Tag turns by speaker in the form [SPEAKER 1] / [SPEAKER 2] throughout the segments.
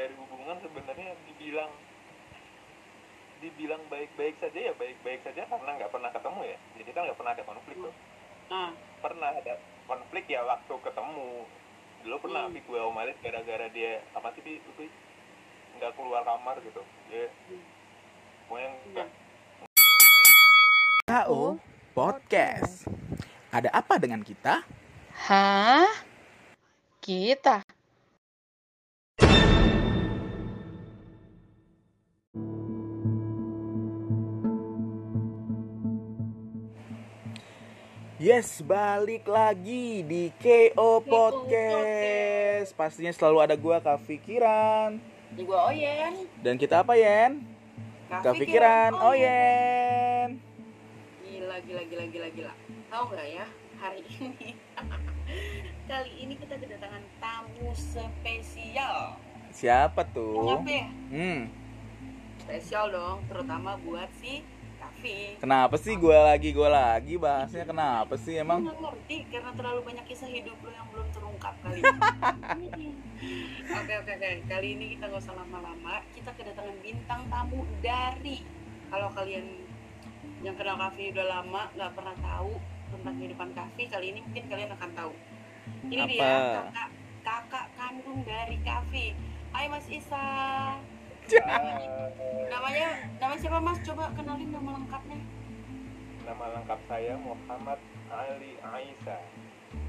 [SPEAKER 1] dari hubungan sebenarnya dibilang dibilang baik-baik saja ya baik-baik saja karena nggak pernah ketemu ya jadi kan nggak pernah ada konflik tuh
[SPEAKER 2] nah
[SPEAKER 1] pernah ada konflik ya waktu ketemu dulu pernah
[SPEAKER 2] Hmm.
[SPEAKER 1] Gue omelin gara-gara dia apa sih Pi itu nggak keluar kamar gitu dia
[SPEAKER 2] Hmm.
[SPEAKER 1] pokoknya nggak
[SPEAKER 3] HO Podcast. Ada apa dengan kita?
[SPEAKER 2] hah kita
[SPEAKER 3] Yes, balik lagi di KO Podcast. Pastinya selalu ada gua Kak Fikiran.
[SPEAKER 2] di gua Oyen
[SPEAKER 3] Dan kita apa, Yen? Kak Fikiran. Oh, Yen.
[SPEAKER 2] gila gila gila gila gila tahu nggak ya hari ini kali ini kita kedatangan tamu spesial
[SPEAKER 3] Siapa tuh?
[SPEAKER 2] apa ya
[SPEAKER 3] Hmm,
[SPEAKER 2] spesial dong terutama buat si
[SPEAKER 3] Kenapa sih gua lagi gua lagi bahasnya kenapa sih
[SPEAKER 2] Emang nggak ngerti karena terlalu banyak kisah hidup lo yang belum terungkap kali ini. Oke oke oke. Kali ini kita nggak usah lama-lama. Kita kedatangan bintang tamu dari kalau kalian yang kenal Kavi udah lama nggak pernah tahu tentang kehidupan Kavi kali ini mungkin kalian akan tahu. Ini dia
[SPEAKER 3] Apa?
[SPEAKER 2] kakak kakak kandung dari Kavi. Hai Mas Isa. Namanya nama siapa Mas? Coba kenalin nama lengkapnya.
[SPEAKER 1] nama lengkap saya Muhammad Ali Aisyah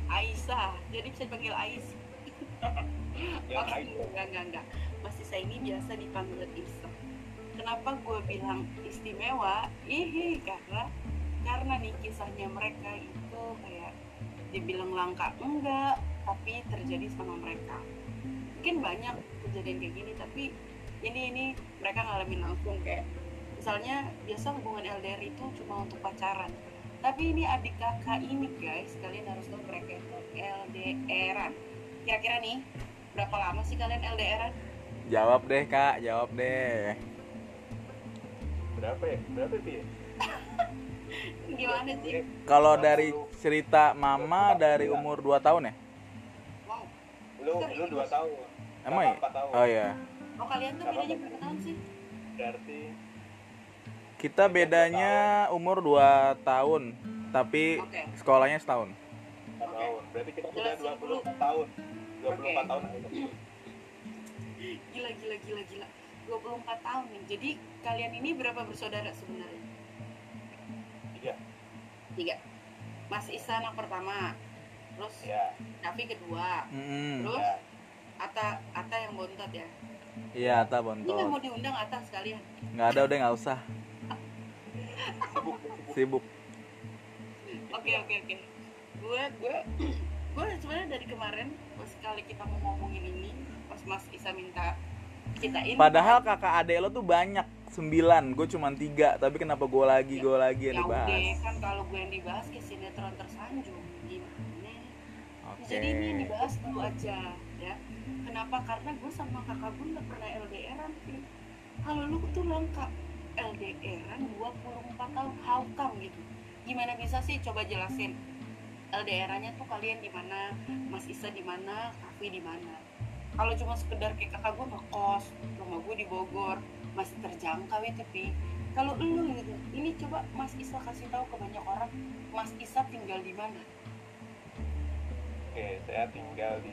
[SPEAKER 2] Aisyah. Jadi bisa dipanggil Aisyah.
[SPEAKER 1] yang
[SPEAKER 2] Oke,
[SPEAKER 1] Aisyah
[SPEAKER 2] enggak, enggak, enggak. Mas Isa ini biasa dipanggil Isa. Kenapa gue bilang istimewa? Ih, karena karena nih kisahnya mereka itu kayak dibilang langka enggak, tapi terjadi sama mereka. Mungkin banyak kejadian kayak gini, tapi ini ini mereka ngalamin langsung kayak misalnya biasa hubungan LDR itu cuma untuk pacaran. Tapi ini adik kakak ini guys, kalian harus tahu mereka itu LDRan. Kira-kira nih berapa lama sih kalian LDRan?
[SPEAKER 3] Jawab deh, Kak. Jawab deh.
[SPEAKER 1] berapa ya berapa ya?
[SPEAKER 2] Gimana sih?
[SPEAKER 3] Kalau dari cerita Mama dari umur 2 tahun ya?
[SPEAKER 2] Wow.
[SPEAKER 1] lu lu dua tahun
[SPEAKER 3] Emang ya? Oh iya.
[SPEAKER 2] Oh kalian tuh bedanya berapa tahun sih?
[SPEAKER 1] berarti
[SPEAKER 3] Kita bedanya umur 2 tahun, tapi
[SPEAKER 2] Oke.
[SPEAKER 3] sekolahnya setahun.
[SPEAKER 2] Oke.
[SPEAKER 1] tahun berarti kita udah
[SPEAKER 2] Jelasin
[SPEAKER 1] dua puluh
[SPEAKER 2] dulu.
[SPEAKER 1] tahun dua puluh empat
[SPEAKER 2] Oke.
[SPEAKER 1] tahun
[SPEAKER 2] Gila gila gila gila. 24 tahun nih. Jadi kalian ini berapa bersaudara sebenarnya?
[SPEAKER 1] Tiga.
[SPEAKER 2] Tiga. Mas Isa anak pertama. Terus
[SPEAKER 1] ya
[SPEAKER 2] Kavi kedua.
[SPEAKER 3] Mm-mm.
[SPEAKER 2] Terus
[SPEAKER 1] ya
[SPEAKER 2] Ata Ata yang bontot ya.
[SPEAKER 3] Iya, Ata
[SPEAKER 2] Ini nggak
[SPEAKER 3] bontot.
[SPEAKER 2] mau diundang Ata sekalian.
[SPEAKER 3] Nggak ada udah nggak usah.
[SPEAKER 1] sibuk
[SPEAKER 3] Sibuk.
[SPEAKER 2] Oke oke oke. Gue gue gue sebenarnya dari kemarin pas kali kita mau ngomongin ini, pas Mas Isa minta kita ini.
[SPEAKER 3] Padahal kakak adek lo tuh banyak sembilan, gue cuma tiga. Tapi kenapa gue lagi, gue lagi yang
[SPEAKER 2] ya
[SPEAKER 3] dibahas?
[SPEAKER 2] kan kalau gue yang dibahas ke sinetron tersanjung gimana?
[SPEAKER 3] Oke.
[SPEAKER 2] Jadi ini dibahas dulu aja ya. Kenapa? Karena gue sama kakak gue nggak pernah LDRan sih. Kalau lu tuh lengkap LDRan 24 tahun, how come gitu? Gimana bisa sih? Coba jelasin. LDRannya tuh kalian di mana? Mas Isa di mana? Kavi di mana? Kalau cuma sekedar kayak kakak gue ngekos, rumah gue di Bogor, masih terjangkau itu pi. Kalau lu gitu, ini coba Mas Isa kasih tahu ke banyak orang, Mas Isa tinggal di mana?
[SPEAKER 1] oke saya tinggal di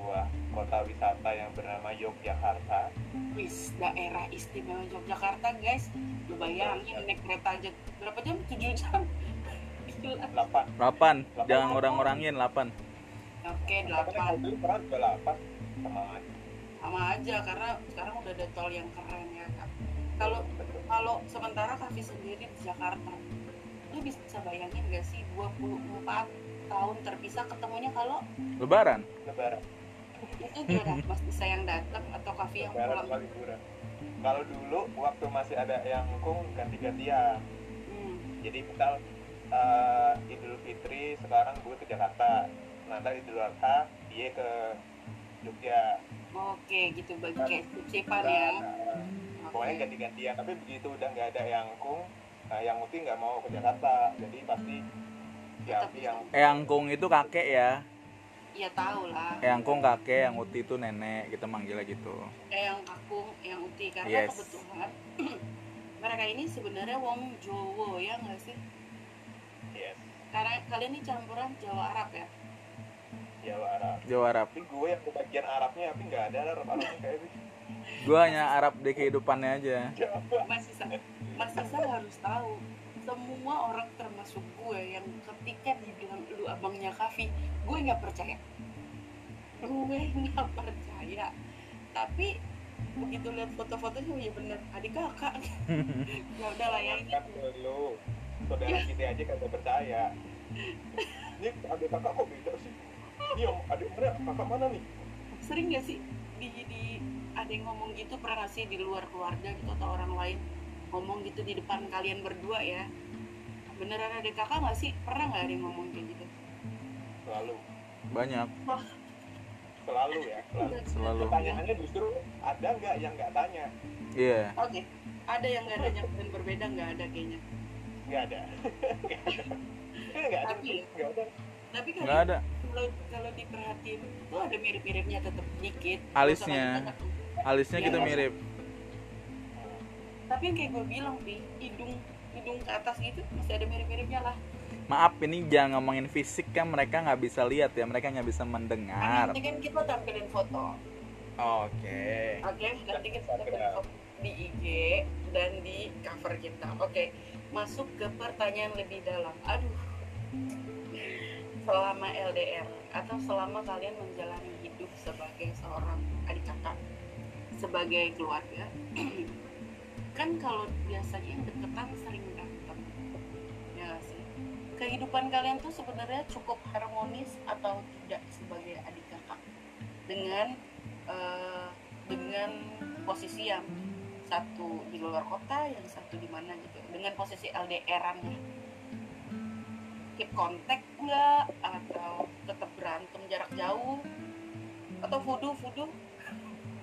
[SPEAKER 1] sebuah kota wisata yang bernama Yogyakarta.
[SPEAKER 2] Wis, daerah istimewa Yogyakarta guys. Lu bayangin naik kereta aja. Berapa jam? 7 jam? Gila.
[SPEAKER 1] delapan.
[SPEAKER 3] Lapan, jangan ngurang-ngurangin lapan.
[SPEAKER 2] Oke,
[SPEAKER 1] Delapan.
[SPEAKER 2] 8
[SPEAKER 1] mobil pernah juga delapan. Sama aja.
[SPEAKER 2] Sama aja, karena sekarang udah ada tol yang keren ya Kak Kalau kalau sementara Kavi sendiri di Jakarta Lu bisa bayangin gak sih 24 tahun terpisah ketemunya kalau
[SPEAKER 3] Lebaran.
[SPEAKER 1] lebaran
[SPEAKER 2] itu gimana Mas Isa yang datang atau Kavi yang pulang?
[SPEAKER 1] kalau dulu waktu masih ada yang kung ganti-gantian.
[SPEAKER 2] Hmm.
[SPEAKER 1] jadi misal eh, Idul Fitri sekarang gue ke Jakarta. Nanti Idul Adha dia ke Jogja.
[SPEAKER 2] Oke, gitu. Bagi kayak sip-sipan ya.
[SPEAKER 1] Nah, pokoknya ganti-gantian. Tapi begitu udah nggak ada yang kung nah, yang Muti nggak mau ke Jakarta. Jadi pasti si Abi yang
[SPEAKER 3] Eyang Kung itu kakek ya.
[SPEAKER 2] Ya tahu lah.
[SPEAKER 3] Yang kong kakek yang uti itu nenek kita manggilnya gitu.
[SPEAKER 2] Eh yang akung yang uti karena
[SPEAKER 3] Yes.
[SPEAKER 2] kebetulan mereka ini sebenarnya wong Jowo ya nggak sih?
[SPEAKER 1] Yes.
[SPEAKER 2] Karena kalian ini campuran Jawa Arab ya?
[SPEAKER 1] Jawa Arab.
[SPEAKER 3] Jawa Arab.
[SPEAKER 1] Tapi gue yang kebagian Arabnya tapi nggak ada Arab Arabnya kayak gitu
[SPEAKER 3] gue hanya Arab di kehidupannya aja.
[SPEAKER 1] Jawa.
[SPEAKER 2] Mas Isa Mas Isa harus tahu semua orang termasuk gue yang ketika dibilang lu abangnya Kavi. Gue nggak percaya. Gue nggak percaya. Tapi begitu lihat foto-fotonya oh iya bener adik kakak. Ya udah lah ya ini
[SPEAKER 1] lu saudara kita aja kagak percaya. Ini adik kakak kok beda sih? Ini yang adik mana kakak mana nih?
[SPEAKER 2] Sering gak sih di, di ada yang ngomong gitu pernah gak sih di luar keluarga gitu atau orang lain ngomong gitu di depan kalian berdua ya. Beneran ada kakak gak sih? Pernah nggak ada yang ngomong kayak gitu?
[SPEAKER 1] Selalu.
[SPEAKER 3] Banyak.
[SPEAKER 1] Selalu ya selalu.
[SPEAKER 3] Selalu.
[SPEAKER 1] Pertanyaannya justru ada nggak yang nggak tanya?
[SPEAKER 3] Iya.
[SPEAKER 2] Oke ada yang nggak ada dan berbeda nggak ada kayaknya.
[SPEAKER 1] Nggak ada. Nggak ada.
[SPEAKER 2] Tapi-
[SPEAKER 1] nggak ada.
[SPEAKER 2] Tapi
[SPEAKER 3] nggak
[SPEAKER 2] kalau
[SPEAKER 3] ada.
[SPEAKER 2] kalau kalau diperhatiin itu ada mirip-miripnya tetap dikit.
[SPEAKER 3] Alisnya.
[SPEAKER 2] Nggak
[SPEAKER 3] alisnya kita
[SPEAKER 2] Iya.
[SPEAKER 3] mirip
[SPEAKER 2] tapi yang kayak gue bilang pi hidung hidung ke atas gitu masih ada mirip-miripnya lah.
[SPEAKER 3] Maaf ini jangan ngomongin fisik kan mereka nggak bisa lihat ya mereka nggak bisa mendengar.
[SPEAKER 2] Nanti kan kita tampilin foto.
[SPEAKER 3] Oke.
[SPEAKER 2] Oke, nanti kita dapat di IG dan di cover kita. Oke, masuk ke pertanyaan lebih dalam. Aduh, selama LDR atau selama kalian menjalani hidup sebagai seorang adik kakak, sebagai keluarga, kan kalau biasanya yang deketan sering berantem, ya sih? Kehidupan kalian tuh sebenarnya cukup harmonis atau tidak sebagai adik kakak dengan eh, dengan posisi yang satu di luar kota, yang satu di mana gitu, dengan posisi LDRan ya. Keep kontak nggak atau tetap berantem jarak jauh atau fudu fudu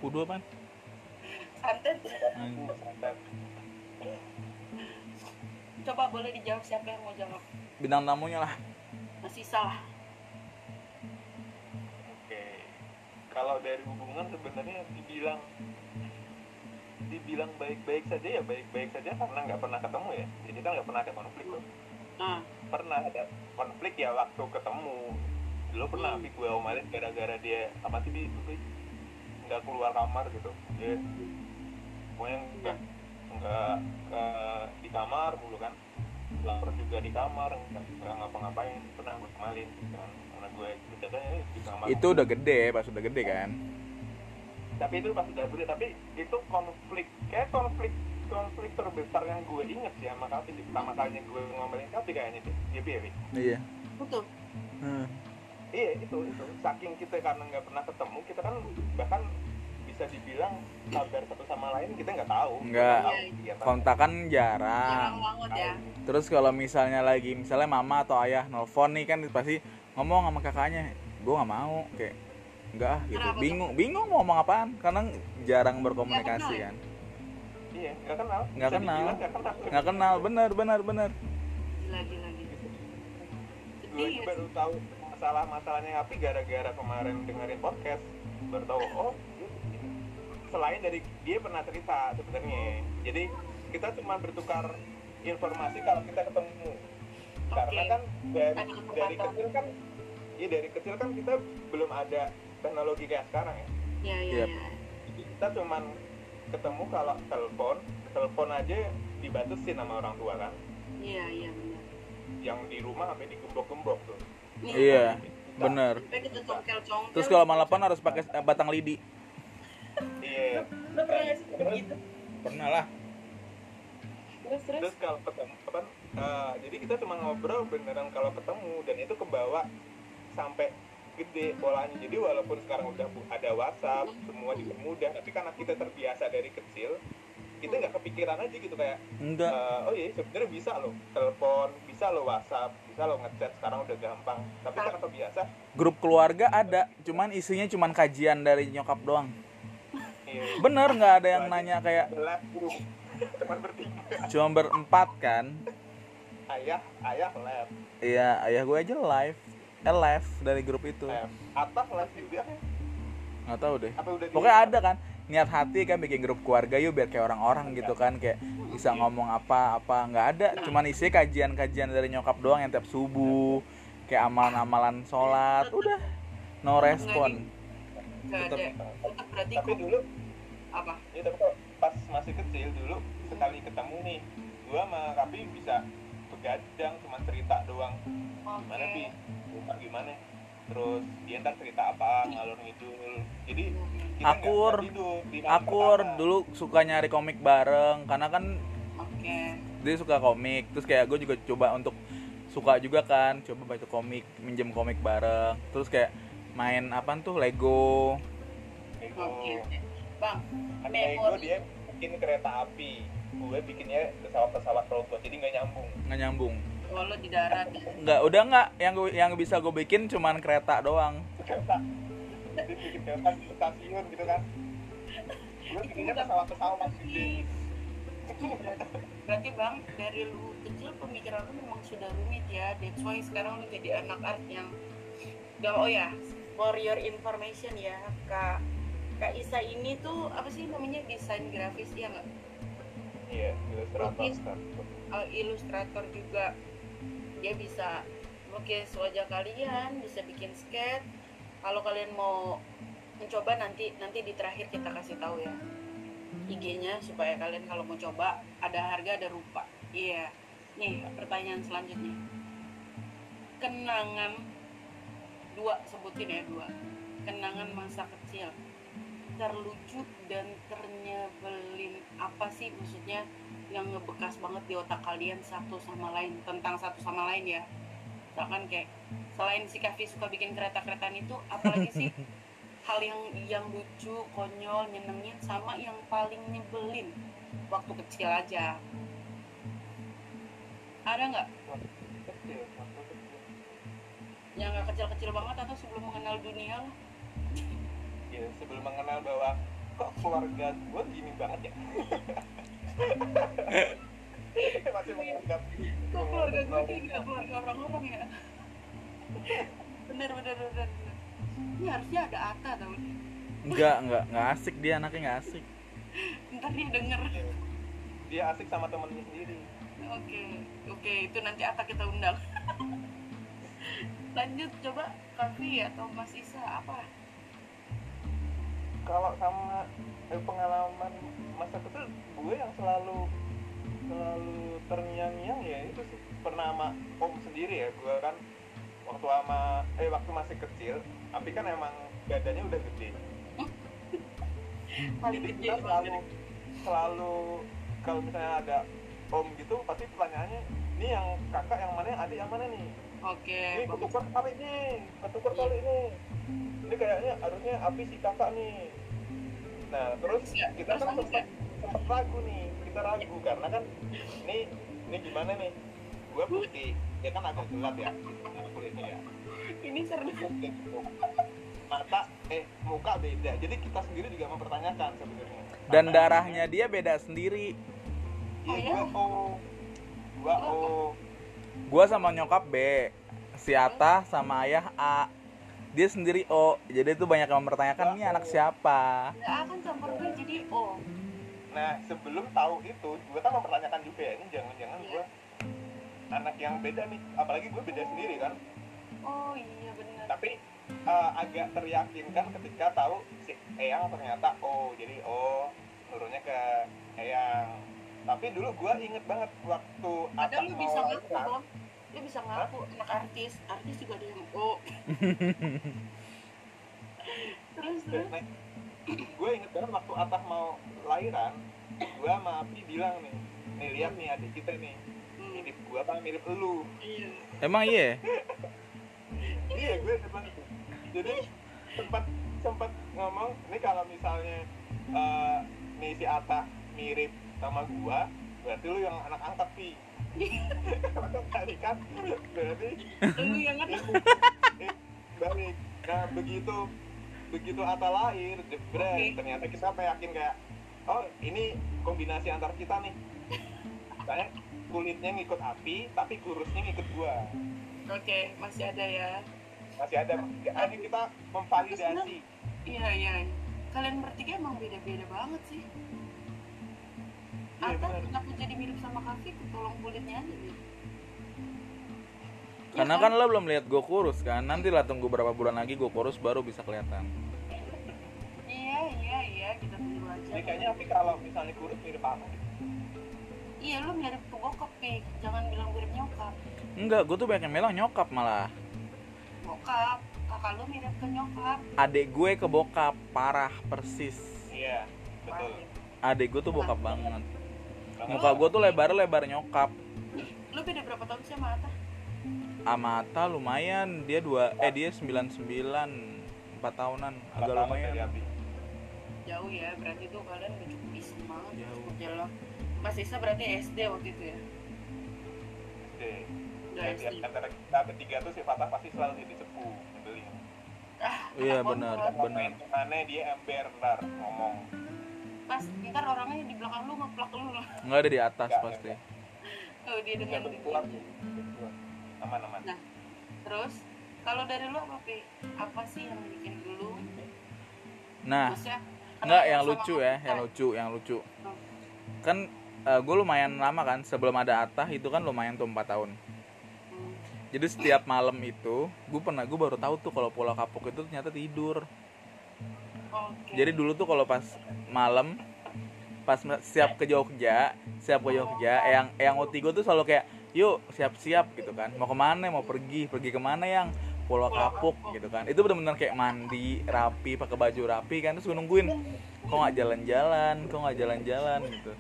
[SPEAKER 3] Kudu apa?
[SPEAKER 2] Santet
[SPEAKER 3] Hmm.
[SPEAKER 2] Coba boleh dijawab siapa yang mau jawab
[SPEAKER 3] bintang tamunya lah
[SPEAKER 2] masih salah
[SPEAKER 1] Oke. Kalau dari hubungan sebenarnya dibilang dibilang baik-baik saja ya baik-baik saja karena nggak pernah ketemu ya. Jadi kan nggak pernah ada konflik tuh.
[SPEAKER 2] nah
[SPEAKER 1] Pernah ada konflik ya waktu ketemu. Dulu pernah
[SPEAKER 2] Hmm.
[SPEAKER 1] tapi gue omelin gara-gara dia apa sih Bi? Nggak keluar kamar gitu. Dia pokoknya nggak nggak eh, di kamar dulu kan. Lapar juga di kamar nggak ngapa-ngapain pernah gue omelin gitu kan. Karena gue ceritanya di kamar
[SPEAKER 3] itu udah gede pas udah gede kan
[SPEAKER 1] tapi itu pas udah gede tapi itu konflik kayak konflik konflik terbesar yang gue inget sih sama Kavi di pertama kalinya gue ngomelin Kavi kayaknya iya ya Bi?
[SPEAKER 3] iya
[SPEAKER 2] betul
[SPEAKER 3] Hmm.
[SPEAKER 1] Iya itu itu. Saking kita karena nggak pernah ketemu kita kan bahkan bisa dibilang kabar satu sama lain kita nggak tahu.
[SPEAKER 3] Nggak.
[SPEAKER 2] Iya,
[SPEAKER 3] kontakan
[SPEAKER 2] jarang.
[SPEAKER 3] Jarang
[SPEAKER 2] banget ya.
[SPEAKER 3] Terus kalau misalnya lagi misalnya mama atau ayah nelfon nih kan pasti ngomong sama kakaknya gue nggak mau kayak enggak ah gitu.
[SPEAKER 2] Kenapa tuh?
[SPEAKER 3] bingung bingung mau ngomong apaan karena jarang berkomunikasi
[SPEAKER 2] Nggak ya?
[SPEAKER 3] kan.
[SPEAKER 1] Iya nggak kenal.
[SPEAKER 3] Nggak kenal.
[SPEAKER 1] nggak kenal.
[SPEAKER 3] Nggak kenal. Bener bener bener
[SPEAKER 2] gila gila
[SPEAKER 1] gue
[SPEAKER 2] ya
[SPEAKER 1] baru tahu masalah-masalahnya Kavi gara-gara kemarin dengerin podcast baru tahu oh selain dari dia pernah cerita sebenarnya. Jadi kita cuma bertukar informasi kalau kita ketemu. Karena
[SPEAKER 2] Oke.
[SPEAKER 1] kan dari dari kecil kan iya dari kecil kan kita belum ada teknologi kayak sekarang ya.
[SPEAKER 2] Ya ya
[SPEAKER 3] Yep.
[SPEAKER 2] ya
[SPEAKER 1] kita cuman ketemu kalau telepon telepon aja dibatasin sama orang tua kan.
[SPEAKER 2] Iya iya benar.
[SPEAKER 1] Yang di rumah sampai digembok-gembok tuh
[SPEAKER 3] iya bener terus kalau malapan harus pakai batang lidi.
[SPEAKER 1] Iya.
[SPEAKER 2] Lo pernah nggak sih begitu
[SPEAKER 3] pernah lah.
[SPEAKER 2] Terus terus?
[SPEAKER 1] Terus kalau ketemu kan eh, jadi kita cuma ngobrol beneran kalau ketemu dan itu kebawa sampai gede polanya. Jadi walaupun sekarang udah ada WhatsApp semua dipermudah tapi karena kita terbiasa dari kecil kita nggak kepikiran aja gitu kayak
[SPEAKER 3] enggak.
[SPEAKER 1] eh, oh iya sebenarnya bisa loh telepon bisa loh WhatsApp. Bisa loh ngechat sekarang udah gampang. Tapi karena terbiasa
[SPEAKER 3] grup keluarga ada cuman isinya cuman kajian dari nyokap doang.
[SPEAKER 1] Iya,
[SPEAKER 3] bener nggak ada yang nanya kayak
[SPEAKER 1] live cuma bertiga.
[SPEAKER 3] Cuma berempat kan?
[SPEAKER 1] Ayah ayah lab.
[SPEAKER 3] Iya ayah gue aja live. Live dari grup itu.
[SPEAKER 1] Live. atas live juga kan?
[SPEAKER 3] Nggak tahu deh.
[SPEAKER 1] Apa udah di-
[SPEAKER 3] pokoknya ada kan niat hati kan bikin grup keluarga yuk biar kayak orang-orang gitu kan kayak bisa ngomong apa apa nggak ada. Cuman isi kajian-kajian dari nyokap doang yang tiap subuh kayak amalan-amalan sholat udah no respon.
[SPEAKER 2] Ada. Tetap berarti
[SPEAKER 1] tapi
[SPEAKER 2] kok
[SPEAKER 1] dulu
[SPEAKER 2] apa?
[SPEAKER 1] ya tapi kok pas masih kecil dulu sekali ketemu nih gua sama Kapi bisa begadang cuma cerita doang. Gimana pi gimana terus dia ntar cerita apa ngalur ngidul jadi kita
[SPEAKER 3] Akur.
[SPEAKER 1] tidur
[SPEAKER 3] akur
[SPEAKER 1] pertama.
[SPEAKER 3] dulu suka nyari komik bareng karena kan
[SPEAKER 2] Oke.
[SPEAKER 3] dia suka komik terus kayak gue juga coba untuk suka juga kan coba baca komik minjem komik bareng terus kayak main apa tuh Lego
[SPEAKER 1] Lego.
[SPEAKER 2] Oke. Bang,
[SPEAKER 1] Kan Lego dia bikin kereta api gue bikinnya pesawat-pesawat robot jadi nggak nyambung
[SPEAKER 3] nggak nyambung
[SPEAKER 2] walau di darat ya.
[SPEAKER 3] nggak udah nggak yang gua- yang bisa gue bikin cuman kereta doang
[SPEAKER 1] kereta jadi bikin kereta di stasiun gitu kan gue bikinnya pesawat-pesawat gede
[SPEAKER 2] Berarti bang dari lu kecil pemikiran lu memang sudah rumit ya. That's why sekarang lu jadi anak art yang Gak, oh ya, for your information ya, Kak Kak Isa ini tuh apa sih namanya desain grafis ya nggak?
[SPEAKER 1] iya ilustrator
[SPEAKER 2] Lukis.
[SPEAKER 1] kan.
[SPEAKER 2] Uh, ilustrator juga. Dia bisa lukis wajah kalian, bisa bikin sketch. Kalau kalian mau mencoba nanti nanti di terakhir kita kasih tahu ya IG-nya supaya kalian kalau mau coba ada harga ada rupa. Iya. Nih pertanyaan selanjutnya. Kenangan dua sebutin ya dua. Kenangan masa kecil terlucu dan ternyebelin apa sih maksudnya yang ngebekas banget di otak kalian satu sama lain tentang satu sama lain ya. Misalkan kayak selain si Kavi suka bikin kereta-keretaan itu apalagi sih? Hal yang yang lucu konyol nyenengin sama yang paling nyebelin waktu kecil aja. Ada nggak? Yang nggak kecil-kecil banget atau sebelum mengenal dunia lah
[SPEAKER 1] ya sebelum mengenal bahwa kok keluarga gue gini banget ya masih menganggap
[SPEAKER 2] kok keluarga gue kayak nggak keluarga orang-orang ya? Bener bener bener bener. ini harusnya ada Ata tau
[SPEAKER 3] nggak nggak nggak asik. Dia anaknya nggak asik.
[SPEAKER 2] Ntar dia denger.
[SPEAKER 1] Dia asik sama temennya sendiri.
[SPEAKER 2] Oke oke. Itu nanti Ata kita undang. Lanjut coba Kavi atau Mas Isa apa
[SPEAKER 1] kalau sama eh, pengalaman masa kecil gue yang selalu selalu terngiang-ngiang ya itu sih. Pernah sama om sendiri ya gue kan waktu sama eh waktu masih kecil tapi kan emang badannya udah gede.
[SPEAKER 2] Paling
[SPEAKER 1] jadi kita selalu selalu kalau misalnya ada om gitu pasti pertanyaannya ini yang kakak yang mana yang adik yang mana nih?
[SPEAKER 2] Oke
[SPEAKER 1] ini
[SPEAKER 2] bagus.
[SPEAKER 1] ketukar kali ini ketukar kali ini ini kayaknya harusnya api si kakak nih. Nah terus
[SPEAKER 2] Ya,
[SPEAKER 1] kita
[SPEAKER 2] terus
[SPEAKER 1] kan sempat sempat ragu nih kita ragu karena kan ini ini gimana nih? Gue putih. Ya kan agak gelap ya kulitnya ya.
[SPEAKER 2] Ini seru
[SPEAKER 1] gitu. mata eh muka beda. Jadi kita sendiri juga mempertanyakan sebenarnya.
[SPEAKER 3] Dan darahnya dia beda sendiri.
[SPEAKER 1] Iya gue O. Gue O.
[SPEAKER 3] Gua sama nyokap B. Si Ata sama ayah A dia sendiri O. Jadi itu banyak yang mempertanyakan ini anak siapa?
[SPEAKER 2] Nggak akan campur gue jadi O.
[SPEAKER 1] Nah, sebelum tahu itu, gue kan mempertanyakan juga ya, ini jangan-jangan gue anak yang beda nih, apalagi gue beda sendiri kan.
[SPEAKER 2] oh iya benar
[SPEAKER 1] Tapi eh, agak teryakinkan ketika tahu si Eyang ternyata oh, jadi oh turunnya ke Eyang. Tapi dulu gue inget banget waktu
[SPEAKER 2] ada lu bisa ngaku bang lu bisa ngaku anak artis. Artis juga ada yang O terus terus.
[SPEAKER 1] gue inget banget waktu Atah mau lahiran, gue sama Api bilang nih, nih lihat nih adik kita nih,
[SPEAKER 2] Hmm,
[SPEAKER 1] mirip gue apa? Mirip elu.
[SPEAKER 2] iya.
[SPEAKER 3] Emang iya?
[SPEAKER 1] Iya gue depan itu jadi sempat sempat ngomong ini kalau misalnya eh, nih si Ata mirip sama gua berarti lu yang anak angkat pi. Tadi kan berarti
[SPEAKER 2] lu yang kan
[SPEAKER 1] eh, balik. Nah begitu begitu Ata lahir jebret
[SPEAKER 2] Oke.
[SPEAKER 1] ternyata kita yakin kayak oh ini kombinasi antar kita nih. Saya kulitnya ngikut api tapi kurusnya ngikut gua.
[SPEAKER 2] Oke masih ada ya.
[SPEAKER 1] Masih ada. Hanya kita memvalidasi.
[SPEAKER 2] iya iya iya. kalian bertiga emang beda-beda banget sih Ata
[SPEAKER 1] benar.
[SPEAKER 2] kenapa jadi mirip sama Kavi tolong kulitnya aja nih
[SPEAKER 3] Karena
[SPEAKER 2] Iya
[SPEAKER 3] kan lo belum lihat gue kurus kan. Nanti lah tunggu berapa bulan lagi gue kurus baru bisa kelihatan.
[SPEAKER 2] iya iya iya kita tunggu aja
[SPEAKER 1] jadi kayaknya tapi kalau misalnya kurus mirip apa
[SPEAKER 2] iya lu mirip ke bokap Pi. jangan bilang mirip nyokap
[SPEAKER 3] Enggak, gue tuh banyak yang bilang nyokap malah.
[SPEAKER 2] bokap kakak lu mirip ke nyokap
[SPEAKER 3] Adek gue ke bokap parah persis.
[SPEAKER 1] iya betul
[SPEAKER 3] Adek gue tuh bokap banget. Muka gue tuh lebar lebar nyokap.
[SPEAKER 2] lu beda berapa tahun sih sama Ata
[SPEAKER 3] Amata lumayan dia dua eh dia 99 empat tahunan agak lumayan
[SPEAKER 2] jauh ya berarti tuh kalian udah cukup iseng banget
[SPEAKER 3] Jauh.
[SPEAKER 2] cukup jalan Mas Isa berarti SD waktu itu ya
[SPEAKER 1] SD.
[SPEAKER 2] udah SD
[SPEAKER 1] antara kita bertiga tuh sifatnya pasti selalu jadi sepuh nyebelin
[SPEAKER 2] ah
[SPEAKER 3] Iya, benar. Benar.
[SPEAKER 1] Aneh dia ember ntar ngomong
[SPEAKER 2] pas ntar orangnya di belakang lu ngeplak lu loh
[SPEAKER 3] nggak ada di atas
[SPEAKER 1] Nggak,
[SPEAKER 3] pasti
[SPEAKER 2] oh dia dengan
[SPEAKER 1] Yang keluar aman aman
[SPEAKER 2] Nah, terus kalau dari lu apa? Apa sih yang bikin lu?
[SPEAKER 3] nah
[SPEAKER 2] Maksudnya
[SPEAKER 3] nggak yang lucu ya
[SPEAKER 2] Ata?
[SPEAKER 3] yang lucu yang lucu
[SPEAKER 2] Oh.
[SPEAKER 3] kan gue lumayan lama kan sebelum ada Atah itu kan lumayan tuh 4 tahun
[SPEAKER 2] Hmm.
[SPEAKER 3] jadi setiap malam itu gue pernah gue baru tahu tuh kalau pulau kapuk itu ternyata tidur
[SPEAKER 2] Oke.
[SPEAKER 3] jadi dulu tuh kalau pas malam pas siap ke Jogja siap ke Jogja yang yang OT gue tuh selalu kayak yuk siap-siap gitu kan. Mau ke mana? Mau pergi? Pergi ke mana yang? Pulau Kapuk gitu kan. Itu bener-bener kayak mandi rapi pakai baju rapi kan. Terus gue nungguin kok nggak jalan-jalan? Kok nggak jalan-jalan? gitu.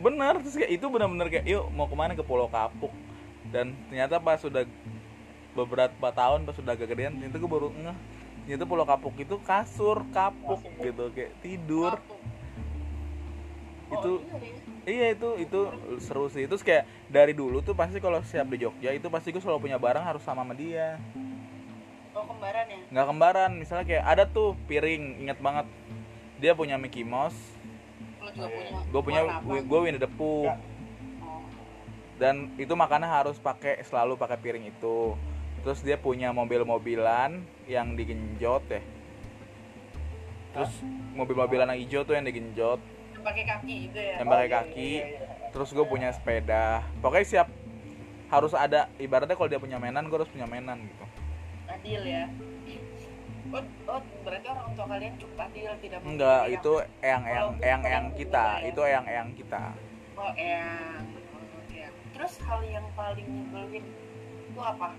[SPEAKER 3] Bener. Terus kayak itu bener-bener kayak yuk mau ke mana? Ke Pulau Kapuk. Dan ternyata pas sudah beberapa tahun pas sudah agak gedean ternyata gue baru ngeh ternyata Pulau Kapuk itu kasur kapuk gitu kayak tidur
[SPEAKER 2] Kapuk.
[SPEAKER 3] itu
[SPEAKER 2] Oh, iya, iya.
[SPEAKER 3] iya itu itu seru sih terus kayak dari dulu tuh pasti kalau siap di Jogja itu pasti gue selalu punya barang harus sama sama dia
[SPEAKER 2] Oh, kembaran ya?
[SPEAKER 3] nggak kembaran misalnya kayak ada tuh piring inget banget dia punya Mickey Mouse
[SPEAKER 2] juga
[SPEAKER 1] Iya.
[SPEAKER 2] punya.
[SPEAKER 3] gue punya gue Winnie the Pooh.
[SPEAKER 2] Oh.
[SPEAKER 3] dan itu makannya harus pakai selalu pakai piring itu terus dia punya mobil-mobilan yang digenjot ya terus mobil-mobilan yang hijau tuh yang digenjot
[SPEAKER 2] Yang pakai kaki itu ya.
[SPEAKER 3] yang pakai
[SPEAKER 1] iya,
[SPEAKER 3] kaki
[SPEAKER 1] iya, iya.
[SPEAKER 3] terus gue punya sepeda pokoknya siap harus ada ibaratnya kalau dia punya mainan gue harus punya mainan gitu
[SPEAKER 2] Adil ya. Oh, oh, berarti orang tua kalian cukup adil tidak
[SPEAKER 3] enggak
[SPEAKER 2] yang-
[SPEAKER 3] itu yang yang yang yang kita itu yang yang kita
[SPEAKER 2] Oh, yang. Oh, ya. Terus hal yang paling nyebelin itu apa?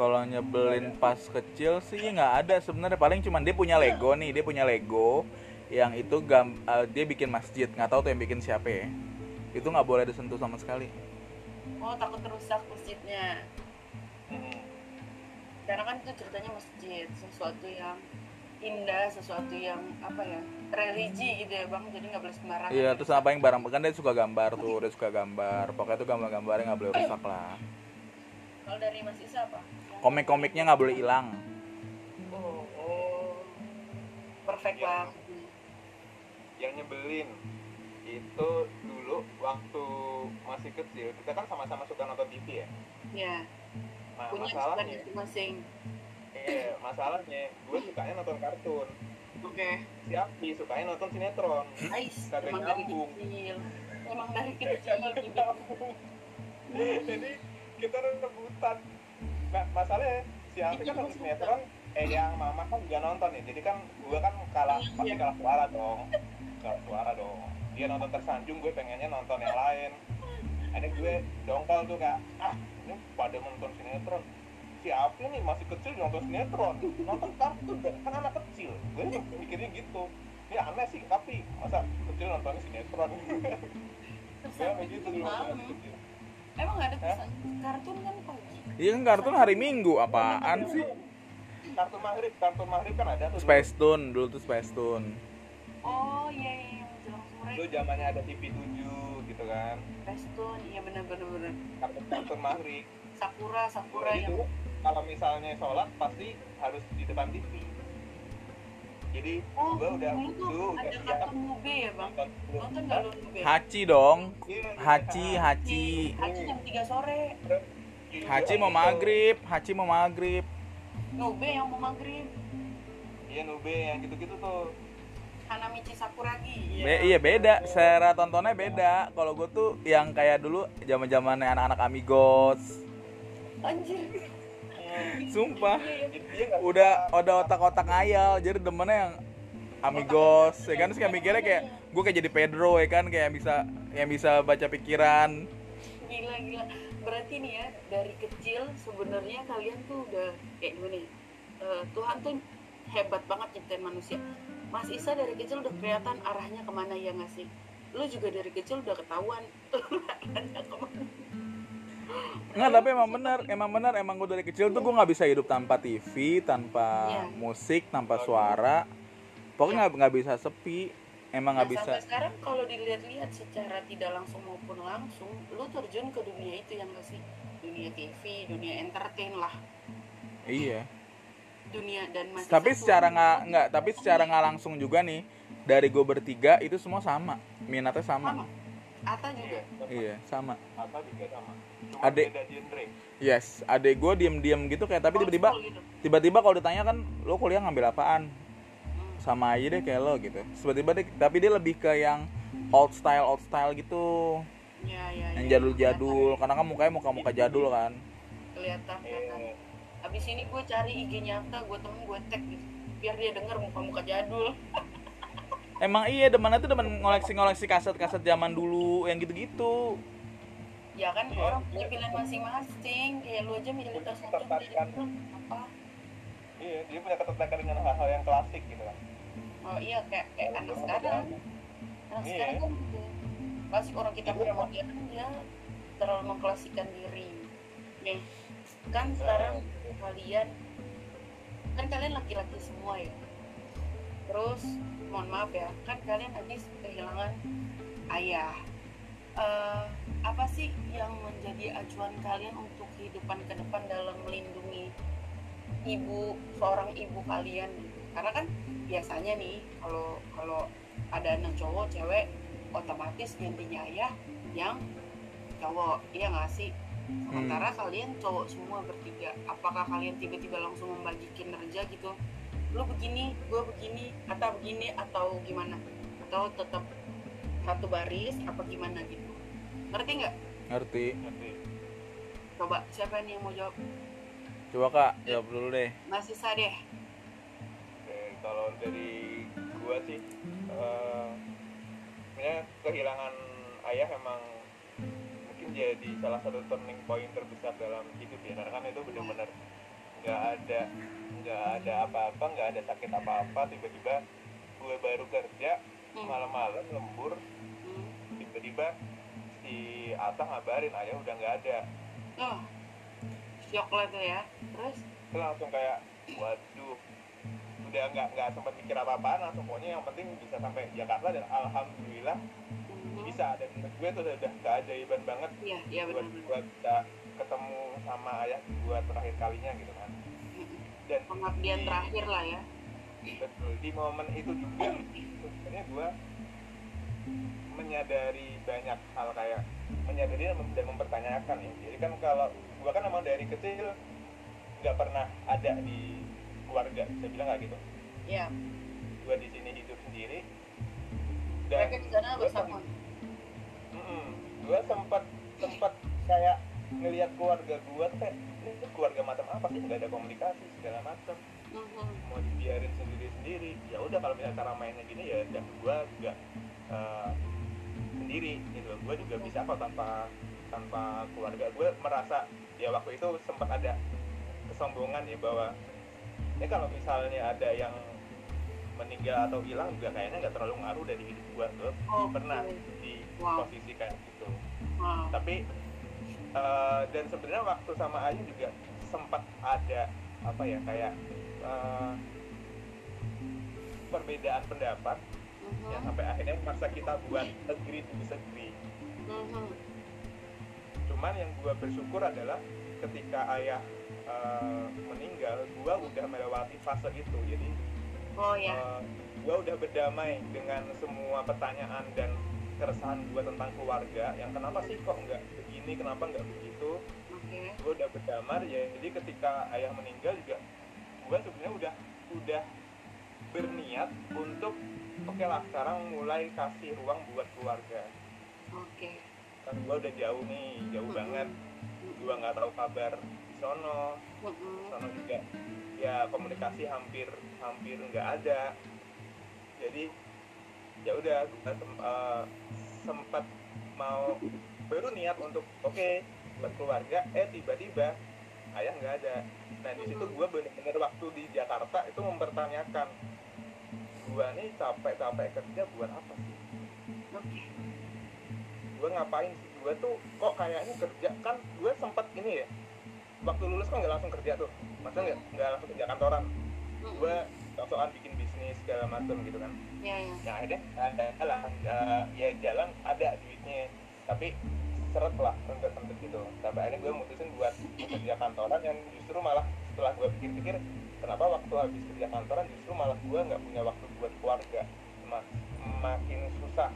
[SPEAKER 3] Kalau nyebelin pas kecil sih nggak ada sebenarnya. Paling cuman dia punya Lego nih dia punya Lego yang itu gam eh, dia bikin masjid. Nggak tahu tuh yang bikin siapa ya. Itu nggak boleh disentuh sama sekali.
[SPEAKER 2] Oh, takut rusak masjidnya.
[SPEAKER 1] Hmm.
[SPEAKER 2] karena kan itu ceritanya masjid sesuatu yang indah sesuatu yang apa ya religi gitu ya bang. Jadi nggak boleh sembarangan.
[SPEAKER 3] Iya terus apa yang barang? Kan dia suka gambar tuh dia suka gambar. Pokoknya tuh gambar-gambarnya nggak boleh rusak lah.
[SPEAKER 2] Kalau dari mas Isa apa
[SPEAKER 3] komik-komiknya nggak boleh hilang.
[SPEAKER 2] Oh, oh. perfect
[SPEAKER 1] Iya.
[SPEAKER 2] banget.
[SPEAKER 1] yang nyebelin itu dulu waktu masih kecil kita kan sama-sama suka nonton TV ya?
[SPEAKER 2] Ya
[SPEAKER 1] nah
[SPEAKER 2] punya
[SPEAKER 1] masalahnya
[SPEAKER 2] masing-masing
[SPEAKER 1] eh, masalahnya gue sukanya nonton kartun.
[SPEAKER 2] Oke.
[SPEAKER 1] Si Api sukanya nonton sinetron.
[SPEAKER 2] Ais
[SPEAKER 1] Kagak
[SPEAKER 2] emang dari
[SPEAKER 1] nyambung.
[SPEAKER 2] kecil. Emang dari kecil gitu.
[SPEAKER 1] jadi kita rebutan nah masalahnya si Api kan nonton sinetron eh yang mama kan juga nonton ya jadi kan gue kan kalah pasti kalah suara dong. Kalah suara dong. Dia nonton tersanjung gue pengennya nonton yang lain. Ada gue dongkol tuh kak. Ah ini pada nonton sinetron. Si Api nih masih kecil nonton sinetron. Nonton kartun kan anak kecil. Gue mikirnya gitu. Ini aneh sih tapi masa kecil nonton sinetron? Gue gitu dulu. kecil
[SPEAKER 2] emang nggak ada pesan kartun kan pagi
[SPEAKER 3] iya kan kartun hari Minggu apaan sih?
[SPEAKER 1] Kartu maghrib kartu maghrib kan ada tuh
[SPEAKER 3] Space Tune dulu tuh Space Tune.
[SPEAKER 2] Oh iya iya yang jelang sore.
[SPEAKER 1] Dulu zamannya ada TV 7 gitu kan.
[SPEAKER 2] Pestun iya bener bener bener
[SPEAKER 1] kartu kartu maghrib.
[SPEAKER 2] Sakura Sakura yang
[SPEAKER 1] kalau misalnya sholat pasti harus di depan TV jadi
[SPEAKER 2] Oh,
[SPEAKER 1] gua udah
[SPEAKER 2] dulu
[SPEAKER 1] udah
[SPEAKER 2] ada
[SPEAKER 1] siap.
[SPEAKER 2] kartun Mube ya bang?
[SPEAKER 1] nonton
[SPEAKER 2] nggak lu Mube?
[SPEAKER 3] Hachi dong.
[SPEAKER 1] Iya,
[SPEAKER 3] Hachi
[SPEAKER 1] iya.
[SPEAKER 3] Hachi
[SPEAKER 2] Haji jam 3 sore.
[SPEAKER 3] Haji mau maghrib Haji mau maghrib.
[SPEAKER 2] Nube yang mau maghrib.
[SPEAKER 1] Iya nube yang gitu-gitu tuh.
[SPEAKER 2] Hanamichi Sakuragi
[SPEAKER 3] Be- iya beda. Selera tontonnya beda. Kalau gue tuh yang kayak dulu zaman zamannya anak-anak amigos.
[SPEAKER 2] Anjir.
[SPEAKER 3] Sumpah.
[SPEAKER 1] Jadi dia nggak
[SPEAKER 3] Udah udah otak-otak ngayal. Jadi demennya yang amigos. Ya kan Terus kayak mikirnya kayak gue kayak jadi Pedro ya kan? Kayak bisa yang bisa baca pikiran.
[SPEAKER 2] Gila gila berarti nih ya dari kecil sebenarnya kalian tuh udah kayak ya eh, Tuhan tuh hebat banget ciptain manusia. Mas Isa dari kecil udah kelihatan arahnya ke mana ya nggak sih? Lu juga dari kecil udah ketahuan arahnya ke mana.
[SPEAKER 3] Enggak, tapi emang bener, emang bener, emang gue dari kecil tuh gue nggak bisa hidup tanpa TV, tanpa
[SPEAKER 2] Iya.
[SPEAKER 3] musik, tanpa suara. Pokoknya nggak nggak bisa sepi, emang nggak
[SPEAKER 2] Nah,
[SPEAKER 3] bisa.
[SPEAKER 2] sampai sekarang kalau dilihat-lihat secara tidak langsung maupun langsung lu terjun ke dunia itu yang nggak sih dunia TV dunia entertain lah
[SPEAKER 3] Iya.
[SPEAKER 2] dunia dan masih
[SPEAKER 3] Tapi
[SPEAKER 2] satu-
[SPEAKER 3] secara nggak nggak, tapi secara nggak langsung juga nih dari gue bertiga itu semua sama, minatnya
[SPEAKER 2] sama
[SPEAKER 3] sama.
[SPEAKER 2] Ata juga
[SPEAKER 3] Iya, sama.
[SPEAKER 1] apa juga sama cuma
[SPEAKER 3] Adek.
[SPEAKER 1] beda genre
[SPEAKER 3] Yes, adek gue diem-diem gitu kayak tapi
[SPEAKER 2] Old
[SPEAKER 3] tiba-tiba tiba-tiba kalau ditanya kan lo kuliah ngambil apaan? Sama aja deh kayak lo gitu. Tiba-tiba deh, tapi dia lebih ke yang old style old style gitu.
[SPEAKER 2] ya, ya,
[SPEAKER 3] yang
[SPEAKER 2] ya.
[SPEAKER 3] jadul-jadul karena kan mukanya muka-muka jadul kan.
[SPEAKER 2] Kelihatan kelihatan. Abis ini gue cari IG-nya Ata gue temen gue tag gitu. Biar dia denger muka-muka jadul.
[SPEAKER 3] Emang iya demannya tuh demen ngoleksi-ngoleksi kaset-kaset zaman dulu yang gitu-gitu.
[SPEAKER 2] Ya kan orang punya pilihan masing-masing. Kayak lu aja milih tas apa.
[SPEAKER 1] Iya dia punya ketertarikan dengan hal-hal yang klasik gitu kan
[SPEAKER 2] oh iya kayak kayak anak sekarang. anak
[SPEAKER 1] Iya.
[SPEAKER 2] sekarang kan gitu. Klasik orang kita punya modern dia terlalu mengklasikan diri. Nih kan sekarang kalian kan kalian laki-laki semua ya. Terus mohon maaf ya kan kalian habis kehilangan ayah. Eh, apa sih yang menjadi acuan kalian untuk kehidupan ke depan dalam melindungi ibu seorang ibu kalian karena kan biasanya nih kalau kalau ada anak cowok cewek otomatis gantinya ayah yang cowok. Iya nggak sih? Sementara kalian cowok semua bertiga apakah kalian tiba-tiba langsung membagi kinerja gitu? Lu begini gue begini atau begini atau gimana? Atau tetap satu baris apa gimana gitu? Ngerti nggak?
[SPEAKER 3] Ngerti.
[SPEAKER 1] Ngerti.
[SPEAKER 2] Coba siapa nih yang mau jawab?
[SPEAKER 3] Coba kak jawab dulu deh.
[SPEAKER 2] Masih sah deh.
[SPEAKER 1] Oke, kalau dari gua sih sebenarnya kehilangan ayah emang mungkin jadi salah satu turning point terbesar dalam hidup ya. Karena kan itu benar-benar nggak ada nggak ada apa-apa nggak ada sakit apa-apa. Tiba-tiba gue baru kerja
[SPEAKER 2] Hmm.
[SPEAKER 1] malam-malam lembur
[SPEAKER 2] Hmm.
[SPEAKER 1] tiba-tiba si Ata ngabarin ayah udah nggak ada.
[SPEAKER 2] Oh shock lah tuh ya. Terus?
[SPEAKER 1] Itu langsung kayak waduh udah nggak nggak sempat mikir apa-apaan langsung pokoknya yang penting bisa sampai Jakarta dan alhamdulillah
[SPEAKER 2] hmm,
[SPEAKER 1] bisa. Dan gue itu udah, udah keajaiban banget
[SPEAKER 2] iya iya
[SPEAKER 1] buat
[SPEAKER 2] benar-benar.
[SPEAKER 1] buat bisa ketemu sama ayah gue terakhir kalinya gitu kan. Dan
[SPEAKER 2] pengabdian
[SPEAKER 1] di-
[SPEAKER 2] terakhir lah ya.
[SPEAKER 1] Betul di momen itu juga sebenarnya gue menyadari banyak hal kayak menyadari dan mempertanyakan ya. Jadi kan kalau gue kan emang dari kecil nggak pernah ada di keluarga. Bisa bilang nggak gitu?
[SPEAKER 2] Ya
[SPEAKER 1] gue di sini hidup sendiri.
[SPEAKER 2] Mereka di sana bersama.
[SPEAKER 1] gue sempat sempat kayak ngelihat keluarga gue ini keluarga macam apa sih? Nggak ada komunikasi segala macam.
[SPEAKER 2] Mhm.
[SPEAKER 1] mau dibiarin sendiri sendiri ya udah kalau misalnya cara mainnya gini ya udah gue juga eh, sendiri gitu gue juga bisa kok tanpa tanpa keluarga. Gue merasa ya waktu itu sempat ada kesombongan ya bahwa ini kalau misalnya ada yang meninggal atau hilang juga kayaknya nggak terlalu ngaruh dari hidup gue gue
[SPEAKER 2] Oh,
[SPEAKER 1] pernah
[SPEAKER 2] oke.
[SPEAKER 1] di
[SPEAKER 2] Wow.
[SPEAKER 1] posisi kayak gitu
[SPEAKER 2] Wow.
[SPEAKER 1] tapi eh, dan sebenarnya waktu sama Ayu juga sempat ada apa ya kayak eh, perbedaan pendapat
[SPEAKER 2] Mhm.
[SPEAKER 1] yang sampai akhirnya memaksa kita buat agree to disagree
[SPEAKER 2] Mhm.
[SPEAKER 1] cuman yang gua bersyukur adalah ketika ayah eh, meninggal gua udah melewati fase itu jadi
[SPEAKER 2] oh ya
[SPEAKER 1] eh, gua udah berdamai dengan semua pertanyaan dan keresahan gua tentang keluarga yang kenapa sih kok nggak begini kenapa nggak begitu?
[SPEAKER 2] Oke.
[SPEAKER 1] Gue udah berdamar ya jadi ketika ayah meninggal juga gue sebenarnya udah udah berniat untuk oke lah sekarang mulai kasih ruang buat keluarga.
[SPEAKER 2] Oke.
[SPEAKER 1] Kan gue udah jauh nih jauh banget. Gue nggak tahu kabar sono. Sono juga. Ya komunikasi hampir hampir nggak ada. Jadi ya udah gue sempat mau baru niat untuk oke buat keluarga eh tiba-tiba ayah nggak ada. Nah di situ gue bener-bener waktu di Jakarta itu mempertanyakan gue nih capek-capek kerja buat apa sih? Gue ngapain sih? Gue tuh kok kayaknya kerja kan gue sempat ini ya waktu lulus kan nggak langsung kerja tuh. Maksudnya nggak nggak langsung kerja kantoran. Gue soal bikin bisnis segala macam gitu kan.
[SPEAKER 2] Ya ya
[SPEAKER 1] yang akhirnya ada lah eh, ya jalan ada duitnya. Tapi seret lah rentet rentet gitu. Sampai akhirnya gue mutusin buat kerja kantoran yang justru malah setelah gue pikir-pikir kenapa waktu habis kerja kantoran justru malah gue nggak punya waktu buat keluarga. Mak- makin susah.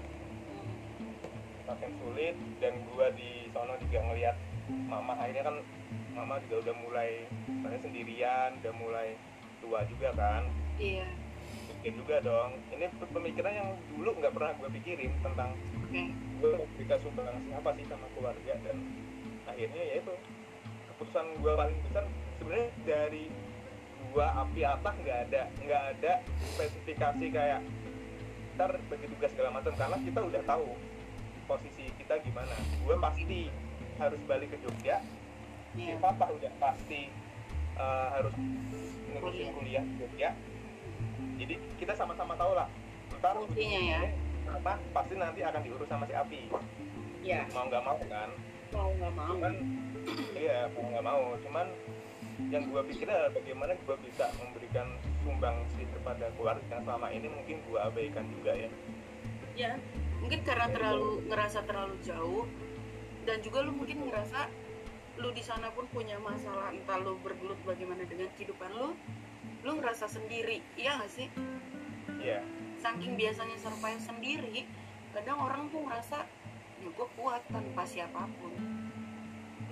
[SPEAKER 1] Makin sulit dan gue di sono juga ngelihat mama akhirnya kan mama juga udah mulai sebenarnya sendirian udah mulai tua juga kan.
[SPEAKER 2] Iya.
[SPEAKER 1] Pikir juga dong. Ini pemikiran yang dulu nggak pernah gue pikirin tentang
[SPEAKER 2] oke.
[SPEAKER 1] gue memberikan sumbangsi apa sih sama keluarga dan akhirnya ya itu keputusan gue paling besar sebenarnya dari dua api atas nggak ada nggak ada spesifikasi kayak ntar bagi tugas segala macam karena kita udah tahu posisi kita gimana. Gue pasti harus balik ke Jogja si
[SPEAKER 2] iya
[SPEAKER 1] papa udah pasti uh, harus ngurusin kuliah. di Jogja. Jadi kita sama-sama tahu lah ntar
[SPEAKER 2] ya.
[SPEAKER 1] apa pasti nanti akan diurus sama si Api.
[SPEAKER 2] Ya
[SPEAKER 1] mau nggak mau kan?
[SPEAKER 2] Mau nggak mau.
[SPEAKER 1] Cuman iya mau nggak mau. Cuman yang gue pikir adalah bagaimana gue bisa memberikan sumbangsi kepada keluarga yang selama ini mungkin gue abaikan juga ya.
[SPEAKER 2] Ya mungkin karena terlalu ngerasa terlalu jauh dan juga lu mungkin ngerasa lu di sana pun punya masalah entah lu bergelut bagaimana dengan kehidupan lu lu ngerasa sendiri iya gak sih?
[SPEAKER 1] Iya.
[SPEAKER 2] Saking biasanya survive sendiri kadang orang tuh ngerasa ya gue kuat tanpa siapa pun.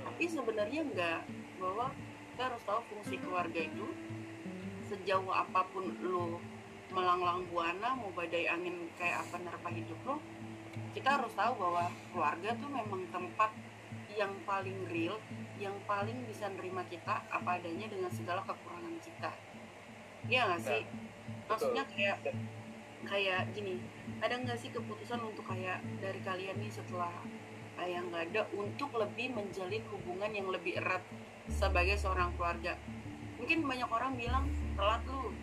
[SPEAKER 2] Tapi sebenarnya enggak bahwa kita harus tahu fungsi keluarga itu sejauh apa pun lu melanglang buana mau badai angin kayak apa nerpa hidup lo kita harus tahu bahwa keluarga tuh memang tempat yang paling real yang paling bisa nerima kita apa adanya dengan segala kekurangan kita. Iya nggak sih? Maksudnya kayak kayak gini ada nggak sih keputusan untuk kayak dari kalian nih setelah ayah nggak ada untuk lebih menjalin hubungan yang lebih erat sebagai seorang keluarga? Mungkin banyak orang bilang telat lu.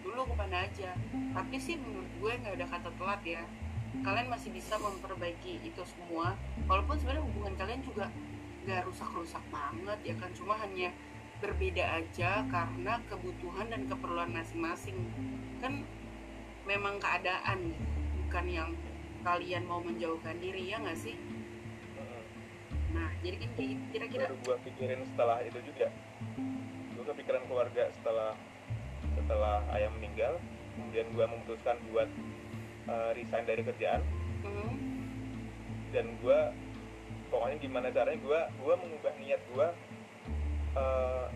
[SPEAKER 2] Dulu ke mana aja. Tapi sih menurut gue nggak ada kata telat ya kalian masih bisa memperbaiki itu semua. Walaupun sebenarnya hubungan kalian juga nggak rusak-rusak banget ya kan? Cuma hanya berbeda aja karena kebutuhan dan keperluan masing-masing. Kan memang keadaan bukan yang kalian mau menjauhkan diri ya nggak sih? Nah jadi kan gitu. kira-kira
[SPEAKER 1] baru gue pikirin setelah itu juga. Gue kepikiran keluarga setelah setelah ayah meninggal. Kemudian gue memutuskan buat uh, resign dari kerjaan.
[SPEAKER 2] Hmm,
[SPEAKER 1] dan gue pokoknya gimana caranya gue gue mengubah niat gue uh,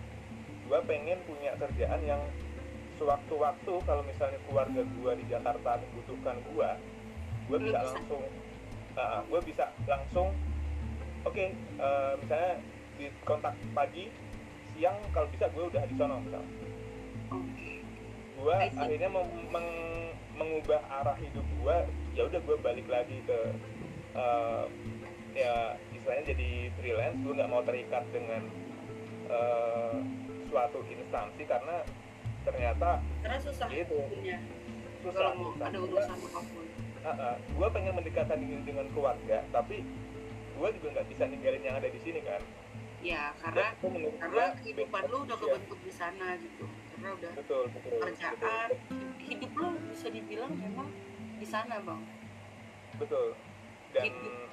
[SPEAKER 1] gue pengen punya kerjaan yang sewaktu-waktu kalau misalnya keluarga gue di Jakarta membutuhkan gue gue bisa langsung gue bisa langsung oke uh, misalnya di kontak pagi siang kalau bisa gue udah di sono misalnya gue akhirnya meng- mengubah arah hidup gue ya udah gue balik lagi ke eh, ya istilahnya jadi freelance gue nggak mau terikat dengan eh, suatu instansi karena ternyata
[SPEAKER 2] karena susah
[SPEAKER 1] Gitu.
[SPEAKER 2] punya
[SPEAKER 1] susah
[SPEAKER 2] kalau mau
[SPEAKER 1] susah.
[SPEAKER 2] ada urusan apa pun.
[SPEAKER 1] Gue pengen mendekatkan diri dengan keluarga tapi gue juga nggak bisa ninggalin yang ada di sini kan.
[SPEAKER 2] Ya karena
[SPEAKER 1] Dan
[SPEAKER 2] karena kehidupan lu udah
[SPEAKER 1] ya,
[SPEAKER 2] kebentuk di sana gitu karena udah
[SPEAKER 1] betul betul
[SPEAKER 2] kerjaan. hidup lu bisa dibilang memang di sana bang.
[SPEAKER 1] Betul. Dan
[SPEAKER 2] Hidup.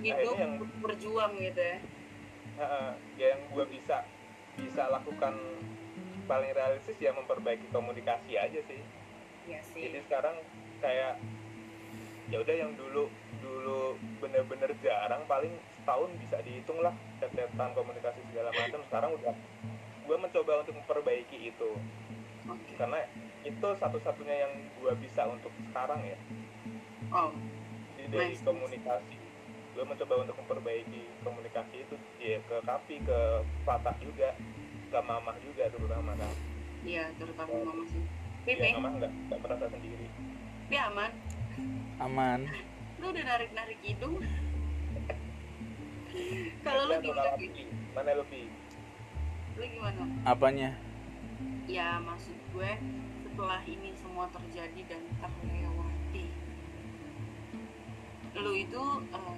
[SPEAKER 2] hidup
[SPEAKER 1] Akhirnya yang-
[SPEAKER 2] berjuang gitu ya.
[SPEAKER 1] Ya yang gue bisa bisa lakukan paling realistis ya memperbaiki komunikasi aja sih.
[SPEAKER 2] Iya sih.
[SPEAKER 1] Jadi sekarang kayak ya udah yang dulu dulu bener-bener jarang paling setahun bisa dihitung lah catatan komunikasi segala macam. Sekarang udah gue mencoba untuk memperbaiki itu.
[SPEAKER 2] Oke.
[SPEAKER 1] Karena itu satu-satunya yang gue bisa untuk sekarang ya.
[SPEAKER 2] Oh.
[SPEAKER 1] Jadi dari
[SPEAKER 2] Nice.
[SPEAKER 1] komunikasi. Gue mencoba untuk memperbaiki komunikasi itu ya ke kapi ke patah juga ke mamah juga terutama kan.
[SPEAKER 2] Iya terutama mama sih.
[SPEAKER 1] Ya
[SPEAKER 2] Pipi
[SPEAKER 1] mamah nggak nggak merasa sendiri.
[SPEAKER 2] Pipi aman?
[SPEAKER 3] Aman.
[SPEAKER 2] Lu udah narik narik hidung? Kalau lu gimana
[SPEAKER 1] mana Pi?
[SPEAKER 2] Lu gimana?
[SPEAKER 3] Apanya?
[SPEAKER 2] Ya maksud gue setelah ini semua terjadi dan terlewati lu itu eh,